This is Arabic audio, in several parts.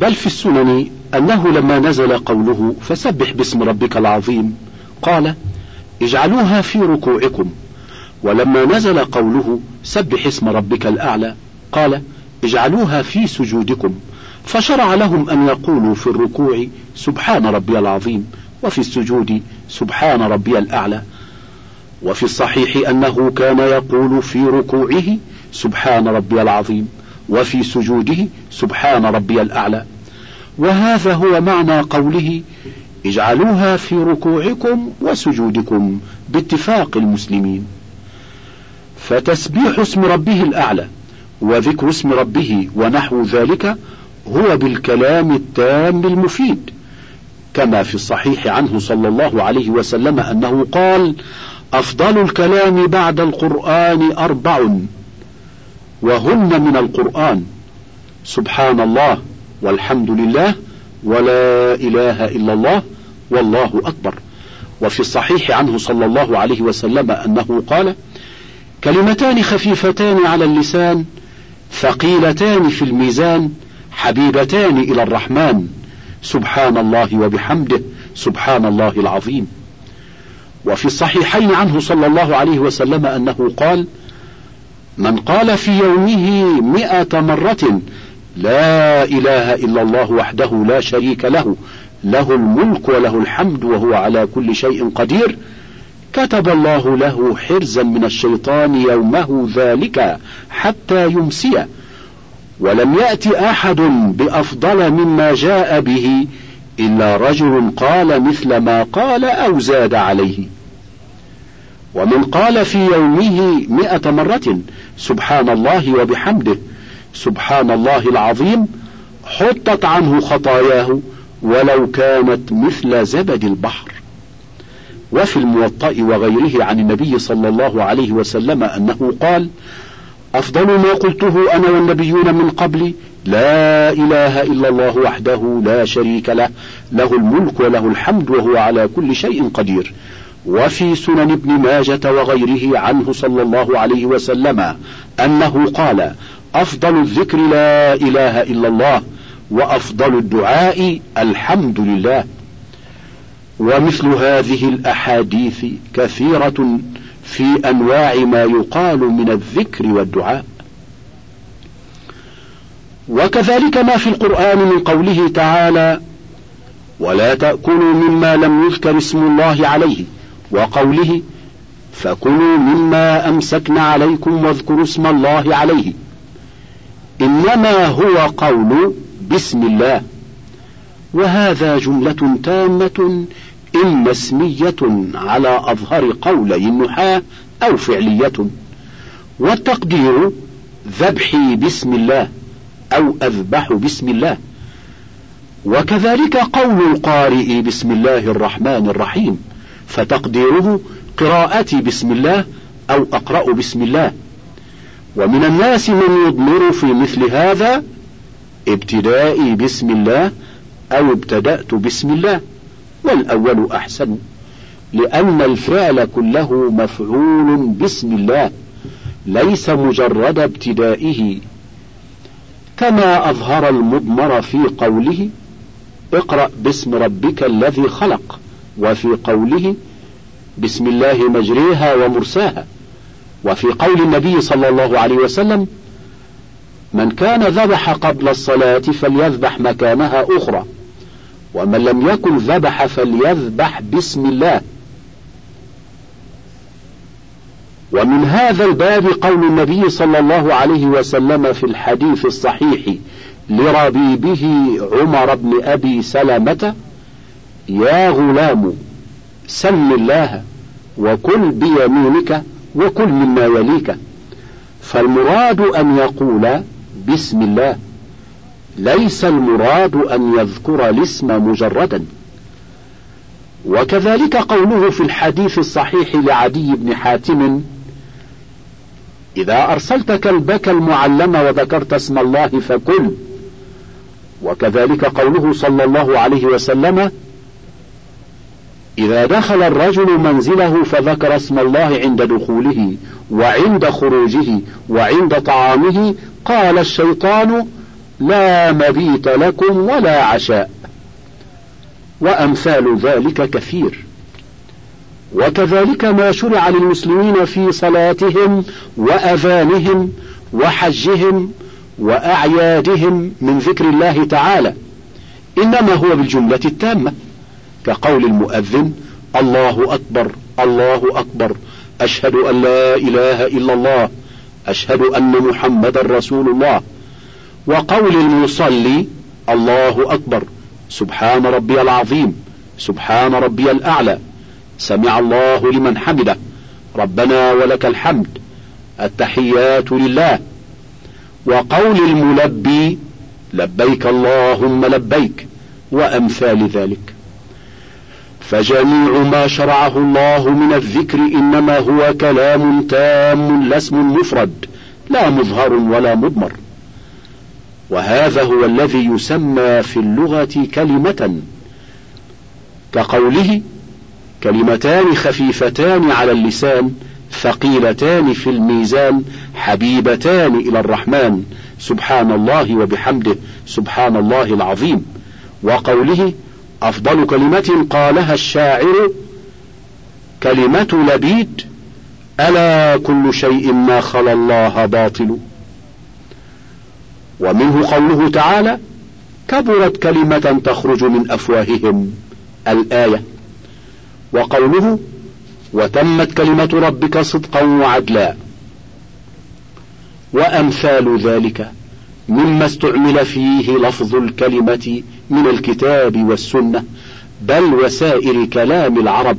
بل في السنن أنه لما نزل قوله فسبح باسم ربك العظيم قال اجعلوها في ركوعكم. ولما نزل قوله سبح اسم ربك الأعلى قال اجعلوها في سجودكم. فشرع لهم أن يقولوا في الركوع سبحان ربي العظيم وفي السجود سبحان ربي الأعلى. وفي الصحيح أنه كان يقول في ركوعه سبحان ربي العظيم. وفي سجوده سبحان ربي الأعلى. وهذا هو معنى قوله اجعلوها في ركوعكم وسجودكم باتفاق المسلمين. فتسبيح اسم ربه الأعلى وذكر اسم ربه ونحو ذلك هو بالكلام التام المفيد كما في الصحيح عنه صلى الله عليه وسلم أنه قال أفضل الكلام بعد القرآن أربع وهن من القرآن. سبحان الله والحمد لله ولا إله إلا الله والله أكبر. وفي الصحيح عنه صلى الله عليه وسلم أنه قال كلمتان خفيفتان على اللسان ثقيلتان في الميزان حبيبتان إلى الرحمن. سبحان الله وبحمده سبحان الله العظيم. وفي الصحيحين عنه صلى الله عليه وسلم أنه قال من قال في يومه مئة مرة لا إله إلا الله وحده لا شريك له له الملك وله الحمد وهو على كل شيء قدير. كتب الله له حرزا من الشيطان يومه ذلك حتى يمسي ولم يأت أحد بأفضل مما جاء به إلا رجل قال مثل ما قال أو زاد عليه. ومن قال في يومه مئة مرة سبحان الله وبحمده سبحان الله العظيم حطت عنه خطاياه ولو كانت مثل زبد البحر. وفي الموطأ وغيره عن النبي صلى الله عليه وسلم أنه قال أفضل ما قلته أنا والنبيون من قبلي لا إله إلا الله وحده لا شريك له له الملك وله الحمد وهو على كل شيء قدير. وفي سنن ابن ماجة وغيره عنه صلى الله عليه وسلم أنه قال أفضل الذكر لا إله إلا الله وأفضل الدعاء الحمد لله. ومثل هذه الأحاديث كثيرة في أنواع ما يقال من الذكر والدعاء. وكذلك ما في القرآن من قوله تعالى ولا تأكلوا مما لم يذكر اسم الله عليه. وقوله فكلوا مما أمسكن عليكم واذكروا اسم الله عليه. إنما هو قول بسم الله. وهذا جملة تامة إما اسمية على أظهر قولي النحاة أو فعلية. والتقدير ذبحي بسم الله أو أذبح بسم الله. وكذلك قول القارئ بسم الله الرحمن الرحيم. فتقديره قراءتي بسم الله أو أقرأ بسم الله. ومن الناس من يضمر في مثل هذا ابتدائي بسم الله أو ابتدأت بسم الله والأول أحسن لأن الفعل كله مفعول بسم الله ليس مجرد ابتدائه. كما أظهر المضمر في قوله اقرأ باسم ربك الذي خلق. وفي قوله بسم الله مجريها ومرساها. وفي قول النبي صلى الله عليه وسلم من كان ذبح قبل الصلاة فليذبح مكانها أخرى ومن لم يكن ذبح فليذبح بسم الله. ومن هذا الباب قول النبي صلى الله عليه وسلم في الحديث الصحيح لربيبه عمر بن أبي سلمة يا غلام سم الله وكل بيمينك وكل مما يليك. فالمراد أن يقول بسم الله ليس المراد أن يذكر الاسم مجردا. وكذلك قوله في الحديث الصحيح لعدي بن حاتم إذا أرسلت كلبك المعلم وذكرت اسم الله فكل وكذلك قوله صلى الله عليه وسلم إذا دخل الرجل منزله فذكر اسم الله عند دخوله وعند خروجه وعند طعامه قال الشيطان لا مبيت لكم ولا عشاء. وأمثال ذلك كثير. وكذلك ما شرع للمسلمين في صلاتهم وأذانهم وحجهم وأعيادهم من ذكر الله تعالى إنما هو بالجملة التامة. كقول المؤذن الله أكبر الله أكبر. أشهد أن لا إله إلا الله. أشهد أن محمدا رسول الله. وقول المصلي الله أكبر. سبحان ربي العظيم. سبحان ربي الأعلى. سمع الله لمن حمده. ربنا ولك الحمد. التحيات لله. وقول الملبي لبيك اللهم لبيك. وأمثال ذلك. فجميع ما شرعه الله من الذكر إنما هو كلام تام لا اسم مفرد لا مظهر ولا مضمر. وهذا هو الذي يسمى في اللغة كلمة. كقوله كلمتان خفيفتان على اللسان ثقيلتان في الميزان حبيبتان إلى الرحمن سبحان الله وبحمده سبحان الله العظيم. وقوله أفضل كلمة قالها الشاعر كلمة لبيد ألا كل شيء ما خلا الله باطل. ومنه قوله تعالى كبرت كلمة تخرج من أفواههم الآية. وقوله وتمت كلمة ربك صدقا وعدلا. وأمثال ذلك. مما استعمل فيه لفظ الكلمة من الكتاب والسنة بل وسائر كلام العرب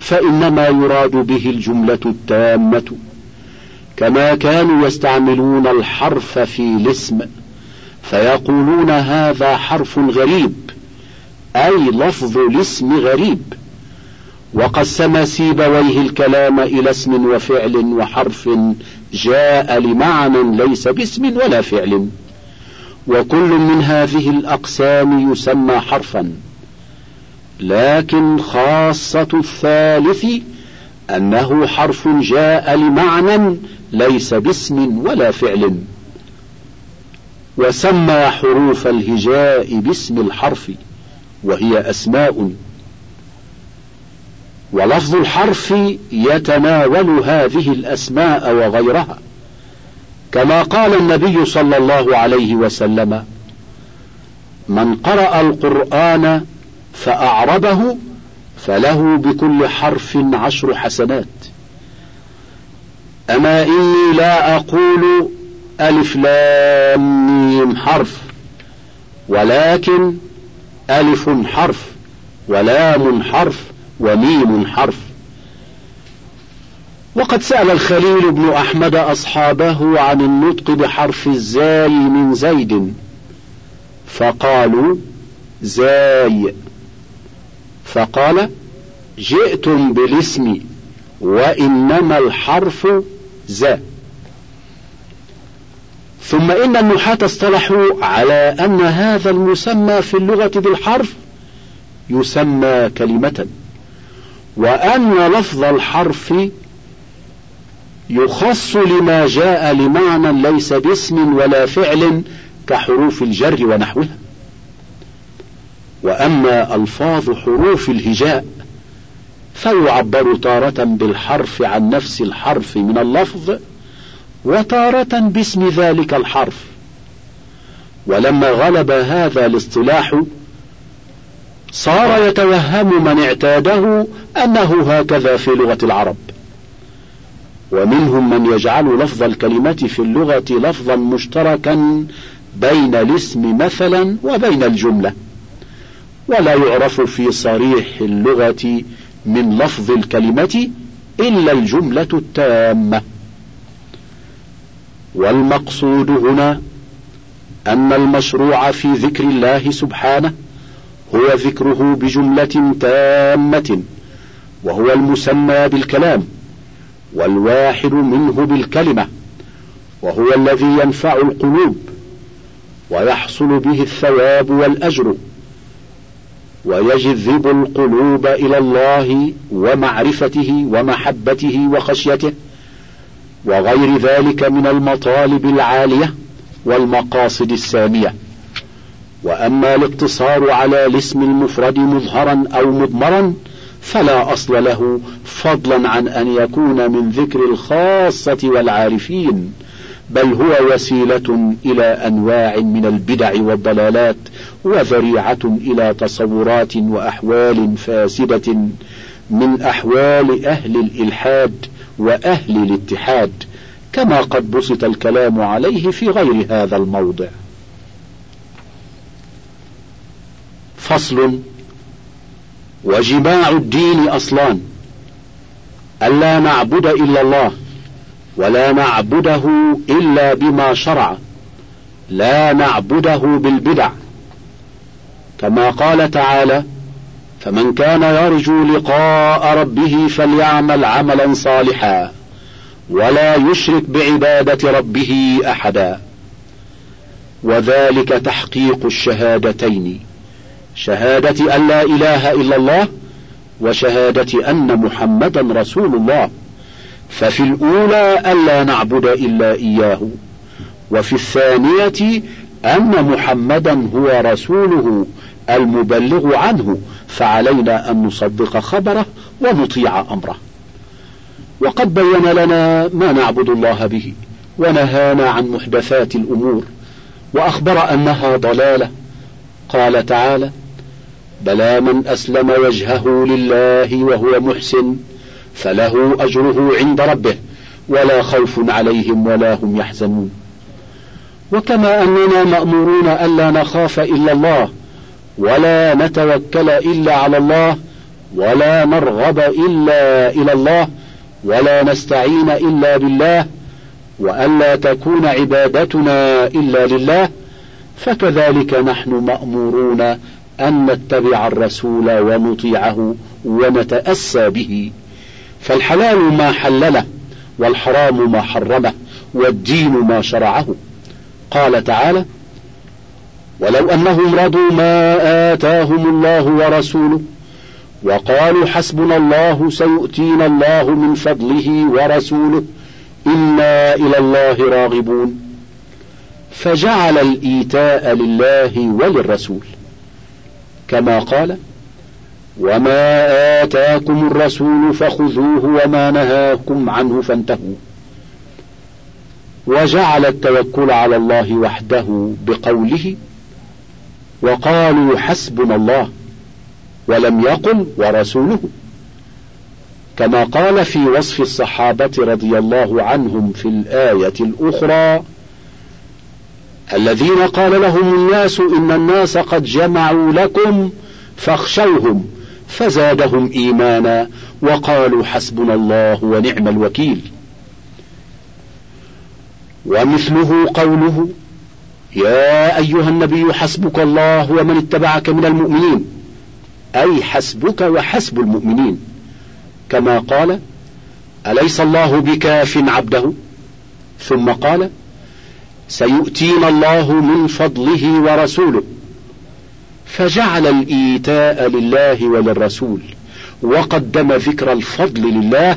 فإنما يراد به الجملة التامة. كما كانوا يستعملون الحرف في الاسم فيقولون هذا حرف غريب أي لفظ الاسم غريب. وقسم سيبويه الكلام إلى اسم وفعل وحرف جاء لمعنى ليس باسم ولا فعل. وكل من هذه الأقسام يسمى حرفا. لكن خاصة الثالث أنه حرف جاء لمعنى ليس باسم ولا فعل. وسمى حروف الهجاء باسم الحرف وهي أسماء. ولفظ الحرف يتناول هذه الأسماء وغيرها. كما قال النبي صلى الله عليه وسلم من قرأ القرآن فأعربه فله بكل حرف عشر حسنات. أما إني لا أقول ألف لام ميم حرف ولكن ألف حرف ولام حرف وميم حرف. وقد سأل الخليل بن أحمد أصحابه عن النطق بحرف الزاي من زيد فقالوا زاي. فقال جئتم بالاسم وإنما الحرف زا ثم إن النحاة اصطلحوا على أن هذا المسمى في اللغة بالحرف يسمى كلمة. وأن لفظ الحرف يخص لما جاء لمعنى ليس باسم ولا فعل كحروف الجر ونحوها. وأما ألفاظ حروف الهجاء فيعبر تارة بالحرف عن نفس الحرف من اللفظ وتارة باسم ذلك الحرف. ولما غلب هذا الاصطلاح صار يتوهم من اعتاده أنه هكذا في لغة العرب. ومنهم من يجعل لفظ الكلمة في اللغة لفظا مشتركا بين الاسم مثلا وبين الجملة. ولا يعرف في صريح اللغة من لفظ الكلمة إلا الجملة التامة. والمقصود هنا أن المشروع في ذكر الله سبحانه هو ذكره بجملة تامة وهو المسمى بالكلام والواحد منه بالكلمة وهو الذي ينفع القلوب ويحصل به الثواب والأجر ويجذب القلوب إلى الله ومعرفته ومحبته وخشيته وغير ذلك من المطالب العالية والمقاصد السامية. وأما الاقتصار على الاسم المفرد مظهرا أو مضمرا فلا أصل له فضلا عن أن يكون من ذكر الخاصة والعارفين بل هو وسيلة إلى أنواع من البدع والضلالات وذريعة إلى تصورات وأحوال فاسدة من أحوال أهل الإلحاد وأهل الاتحاد كما قد بسط الكلام عليه في غير هذا الموضع. فصل وجماع الدين أصلان. ألا نعبد إلا الله ولا نعبده إلا بما شرع لا نعبده بالبدع. كما قال تعالى فمن كان يرجو لقاء ربه فليعمل عملا صالحا ولا يشرك بعبادة ربه أحدا. وذلك تحقيق الشهادتين. شهادة أن لا إله إلا الله وشهادة أن محمدا رسول الله. ففي الأولى ألا نعبد إلا إياه وفي الثانية أن محمدا هو رسوله المبلغ عنه فعلينا أن نصدق خبره ونطيع أمره. وقد بين لنا ما نعبد الله به ونهانا عن محدثات الأمور وأخبر أنها ضلالة. قال تعالى بلى من أسلم وجهه لله وهو محسن فله أجره عند ربه ولا خوف عليهم ولا هم يحزنون. وكما أننا مأمورون ألا نخاف إلا الله ولا نتوكل إلا على الله ولا نرغب إلا إلى الله ولا نستعين إلا بالله وألا تكون عبادتنا إلا لله فكذلك نحن مأمورون أن نتبع الرسول ونطيعه ونتأسى به. فالحلال ما حلله والحرام ما حرمه والدين ما شرعه. قال تعالى ولو أنهم رضوا ما آتاهم الله ورسوله وقالوا حسبنا الله سيؤتينا الله من فضله ورسوله إنا إلى الله راغبون. فجعل الإيتاء لله وللرسول. كما قال وما آتاكم الرسول فخذوه وما نهاكم عنه فانتهوا. وجعل التوكل على الله وحده بقوله وقالوا حسبنا الله ولم يقل ورسوله. كما قال في وصف الصحابة رضي الله عنهم في الآية الأخرى الذين قال لهم الناس إن الناس قد جمعوا لكم فاخشوهم فزادهم إيمانا وقالوا حسبنا الله ونعم الوكيل. ومثله قوله يا أيها النبي حسبك الله ومن اتبعك من المؤمنين. أي حسبك وحسب المؤمنين. كما قال أليس الله بكاف عبده؟ ثم قال سيؤتينا الله من فضله ورسوله. فجعل الإيتاء لله وللرسول وقدم ذكر الفضل لله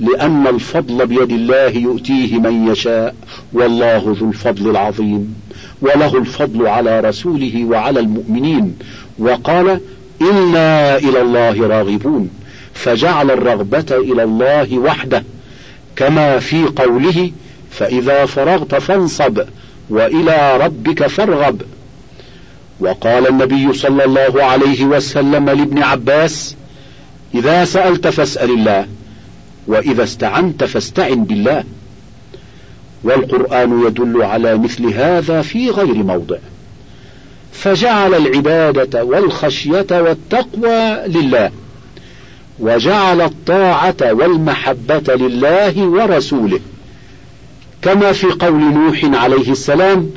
لأن الفضل بيد الله يؤتيه من يشاء والله ذو الفضل العظيم. وله الفضل على رسوله وعلى المؤمنين. وقال إنا إلى الله راغبون. فجعل الرغبة إلى الله وحده كما في قوله فإذا فرغت فانصب وإلى ربك فارغب. وقال النبي صلى الله عليه وسلم لابن عباس إذا سألت فاسأل الله وإذا استعنت فاستعن بالله. والقرآن يدل على مثل هذا في غير موضع. فجعل العبادة والخشية والتقوى لله وجعل الطاعة والمحبة لله ورسوله. كما في قول نوح عليه السلام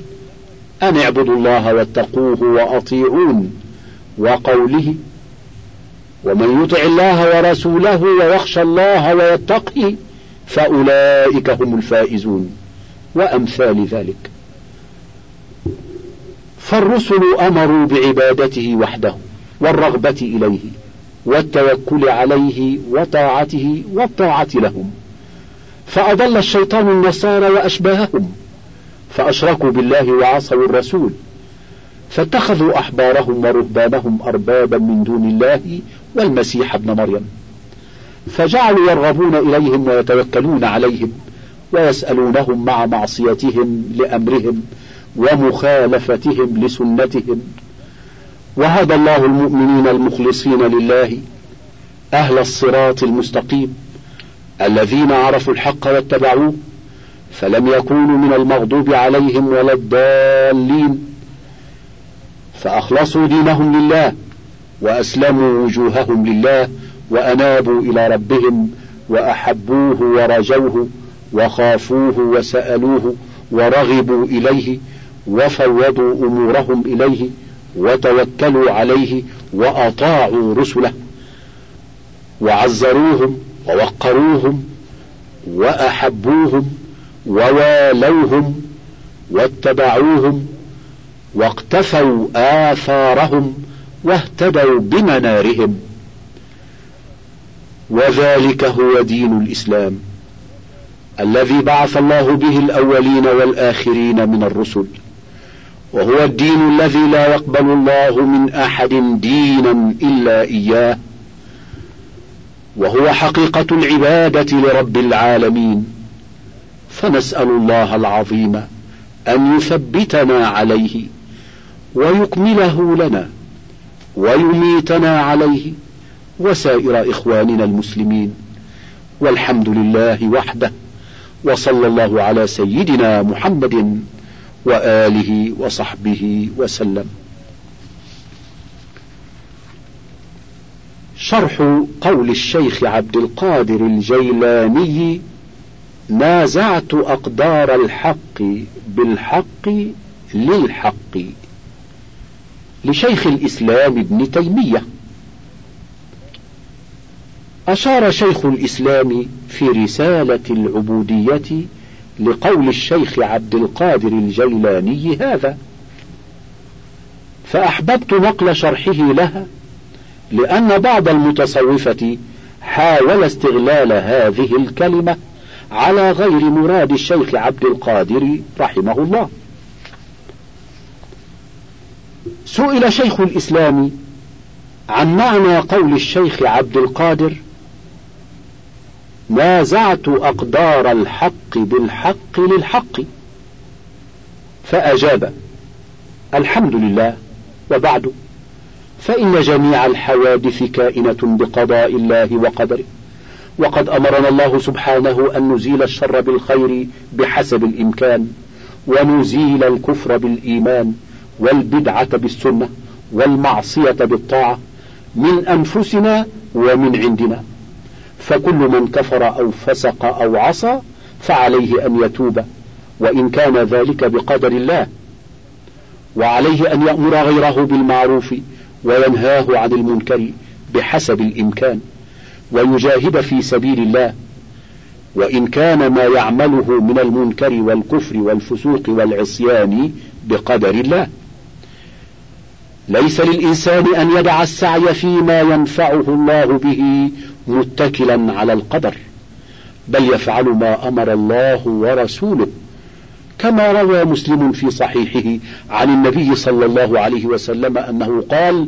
أن اعبدوا الله واتقوه وأطيعون وقوله ومن يطع الله ورسوله ويخشى الله ويتقي فأولئك هم الفائزون. وأمثال ذلك. فالرسل أمروا بعبادته وحده والرغبة إليه والتوكل عليه وطاعته والطاعة لهم. فأضل الشيطان النصارى وأشباههم فأشركوا بالله وعصوا الرسول فاتخذوا أحبارهم ورهبانهم أربابا من دون الله والمسيح ابن مريم فجعلوا يرغبون إليهم ويتوكلون عليهم ويسألونهم مع معصيتهم لأمرهم ومخالفتهم لسنتهم وهدى الله المؤمنين المخلصين لله أهل الصراط المستقيم. الذين عرفوا الحق واتبعوه فلم يكونوا من المغضوب عليهم ولا الضالين فأخلصوا دينهم لله وأسلموا وجوههم لله وأنابوا إلى ربهم وأحبوه ورجوه وخافوه وسألوه ورغبوا إليه وفوضوا أمورهم إليه وتوكلوا عليه وأطاعوا رسله وعزروهم ووقروهم وأحبوهم ووالوهم واتبعوهم واقتفوا آثارهم واهتدوا بمنارهم وذلك هو دين الإسلام الذي بعث الله به الأولين والآخرين من الرسل وهو الدين الذي لا يقبل الله من أحد دينا إلا إياه وهو حقيقة العبادة لرب العالمين. فنسأل الله العظيم أن يثبتنا عليه ويكمله لنا ويميتنا عليه وسائر إخواننا المسلمين. والحمد لله وحده وصلى الله على سيدنا محمد وآله وصحبه وسلم. شرح قول الشيخ عبد القادر الجيلاني نازعت أقدار الحق بالحق للحق لشيخ الإسلام ابن تيمية. أشار شيخ الإسلام في رسالة العبودية لقول الشيخ عبد القادر الجيلاني هذا فأحببت نقل شرحه لها لأن بعض المتصوفة حاول استغلال هذه الكلمة على غير مراد الشيخ عبد القادر رحمه الله. سئل شيخ الإسلام عن معنى قول الشيخ عبد القادر نازعت أقدار الحق بالحق للحق فأجاب الحمد لله. وبعد فإن جميع الحوادث كائنة بقضاء الله وقدره. وقد أمرنا الله سبحانه أن نزيل الشر بالخير بحسب الإمكان ونزيل الكفر بالإيمان والبدعة بالسنة والمعصية بالطاعة من أنفسنا ومن عندنا. فكل من كفر أو فسق أو عصى فعليه أن يتوب وإن كان ذلك بقدر الله وعليه أن يأمر غيره بالمعروف وينهاه عن المنكر بحسب الإمكان ويجاهد في سبيل الله. وإن كان ما يعمله من المنكر والكفر والفسوق والعصيان بقدر الله. ليس للإنسان أن يدع السعي فيما ينفعه الله به متكلا على القدر بل يفعل ما أمر الله ورسوله. كما روى مسلم في صحيحه عن النبي صلى الله عليه وسلم أنه قال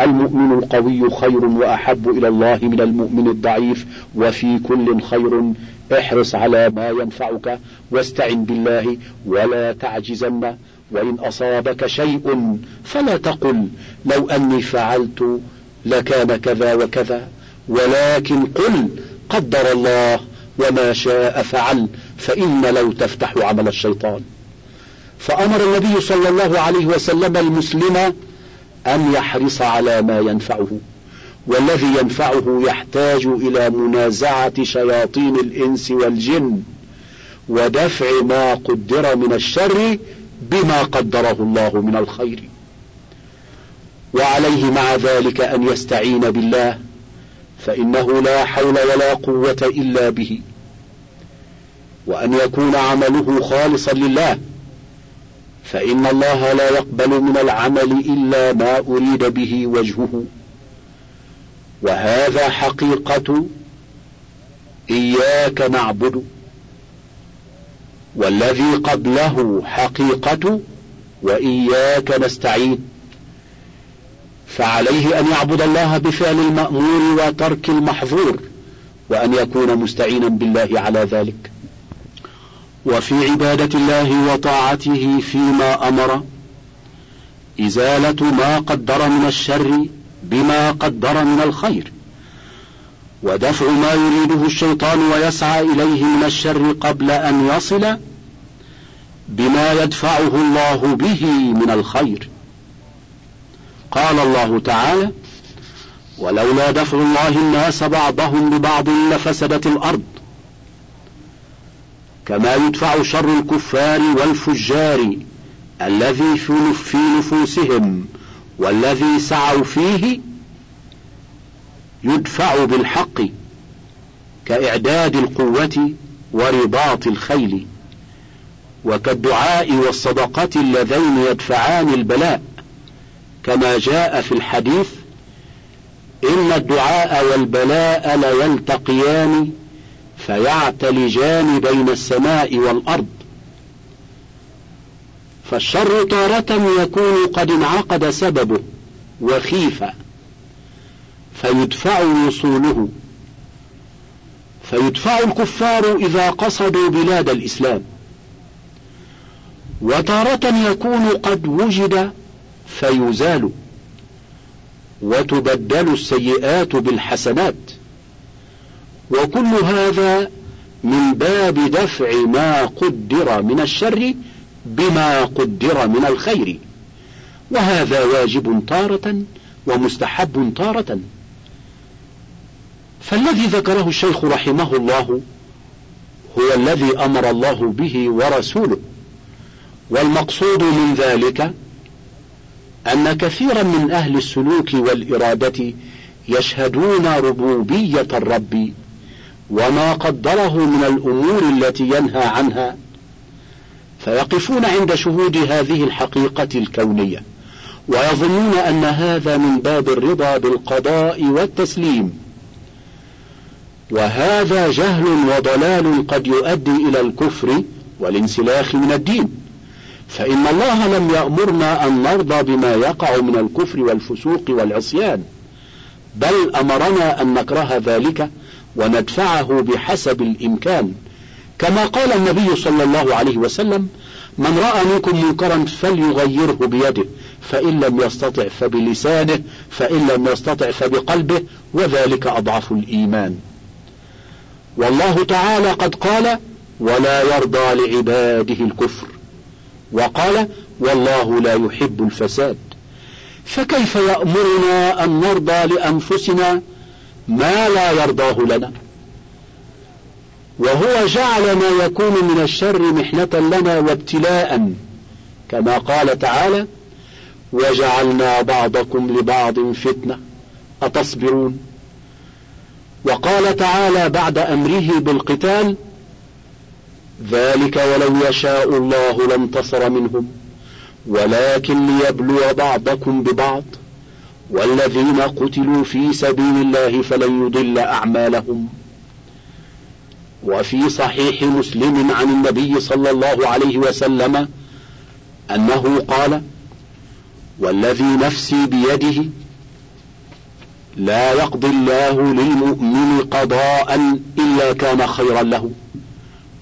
المؤمن القوي خير وأحب إلى الله من المؤمن الضعيف وفي كل خير احرص على ما ينفعك واستعن بالله ولا تعجزن وإن أصابك شيء فلا تقل لو أني فعلت لكان كذا وكذا ولكن قل قدر الله وما شاء فعل. فإن لو تفتح عمل الشيطان. فأمر النبي صلى الله عليه وسلم المسلم أن يحرص على ما ينفعه والذي ينفعه يحتاج إلى منازعة شياطين الإنس والجن ودفع ما قدر من الشر بما قدره الله من الخير. وعليه مع ذلك أن يستعين بالله فإنه لا حول ولا قوة إلا به. وأن يكون عمله خالصا لله. فإن الله لا يقبل من العمل إلا ما أريد به وجهه. وهذا حقيقة إياك نعبد. والذي قبله حقيقة وإياك نستعين. فعليه أن يعبد الله بفعل المأمور وترك المحظور. وأن يكون مستعينا بالله على ذلك. وفي عبادة الله وطاعته فيما أمر إزالة ما قدر من الشر بما قدر من الخير ودفع ما يريده الشيطان ويسعى إليه من الشر قبل أن يصل بما يدفعه الله به من الخير. قال الله تعالى ولولا دفع الله الناس بعضهم ببعض لفسدت الأرض كما يدفع شر الكفار والفجار الذي في نفوسهم والذي سعوا فيه يدفع بالحق كإعداد القوة ورباط الخيل وكالدعاء والصدقة اللذين يدفعان البلاء. كما جاء في الحديث إن الدعاء والبلاء ليلتقيان فيعتلجان بين السماء والأرض. فالشر تارة يكون قد انعقد سببه وخيف فيدفع وصوله. فيدفع الكفار إذا قصدوا بلاد الإسلام. وتارة يكون قد وجد فيزال وتبدل السيئات بالحسنات. وكل هذا من باب دفع ما قدر من الشر بما قدر من الخير. وهذا واجب تارة ومستحب تارة فالذي ذكره الشيخ رحمه الله هو الذي أمر الله به ورسوله. والمقصود من ذلك أن كثيرا من أهل السلوك والإرادة يشهدون ربوبية الرب وما قدره من الأمور التي ينهى عنها. فيقفون عند شهود هذه الحقيقة الكونية ويظنون أن هذا من باب الرضا بالقضاء والتسليم. وهذا جهل وضلال قد يؤدي إلى الكفر والانسلاخ من الدين. فإن الله لم يأمرنا أن نرضى بما يقع من الكفر والفسوق والعصيان بل أمرنا أن نكره ذلك وندفعه بحسب الإمكان. كما قال النبي صلى الله عليه وسلم من رأى منكم منكرا فليغيره بيده فإن لم يستطع فبلسانه فإن لم يستطع فبقلبه وذلك أضعف الإيمان. والله تعالى قد قال ولا يرضى لعباده الكفر. وقال والله لا يحب الفساد. فكيف يأمرنا أن نرضى لأنفسنا ما لا يرضاه لنا. وهو جعل ما يكون من الشر محنة لنا وابتلاء كما قال تعالى وجعلنا بعضكم لبعض فتنة. أتصبرون؟ وقال تعالى بعد أمره بالقتال ذلك ولو يشاء الله لانتصر منهم ولكن ليبلو بعضكم ببعض. والذين قتلوا في سبيل الله فلن يضل أعمالهم. وفي صحيح مسلم عن النبي صلى الله عليه وسلم أنه قال والذي نفسي بيده لا يقضي الله للمؤمن قضاء إلا كان خيرا له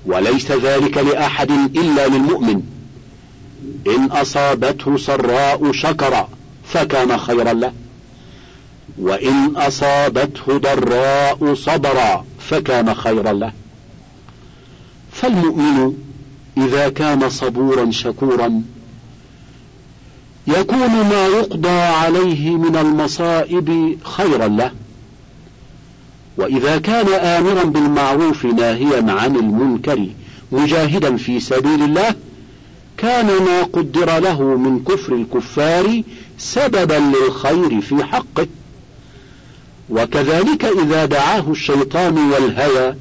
وليس ذلك لأحد إلا للمؤمن. إن أصابته سراء شكر فكان خيرا له. وإن أصابته ضراء صبر فكان خيرا له. فالمؤمن إذا كان صبورا شكورا يكون ما يقضى عليه من المصائب خيرا له. وإذا كان آمرا بالمعروف ناهيا عن المنكر مجاهدا في سبيل الله كان ما قدر له من كفر الكفار سببا للخير في حقه. وكذلك إذا دعاه الشيطان والهوى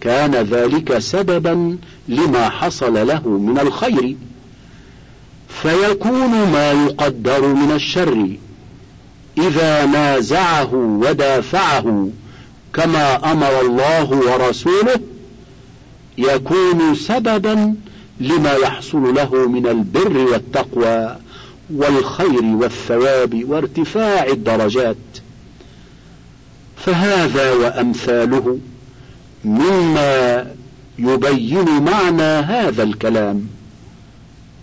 كان ذلك سببا لما حصل له من الخير. فيكون ما يقدر من الشر إذا نازعه ودافعه كما أمر الله ورسوله يكون سببا لما يحصل له من البر والتقوى والخير والثواب وارتفاع الدرجات. فهذا وأمثاله مما يبين معنى هذا الكلام.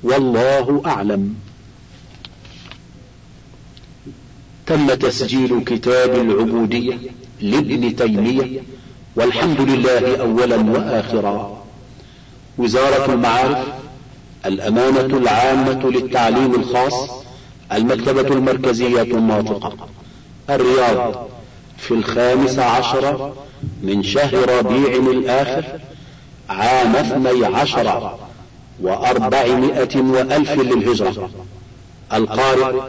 والله أعلم. تم تسجيل كتاب العبودية لابن تيمية والحمد لله اولا واخرا. وزارة المعارف الأمانة العامة للتعليم الخاص المكتبة المركزية الناطقه الرياض. في الخامس عشر من شهر ربيع الآخر عام اثني عشر وأربعمائة وألف للهجرة. القارئ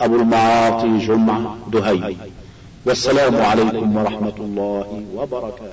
أبو المعاطي جمعة دهي. والسلام عليكم ورحمة الله وبركاته.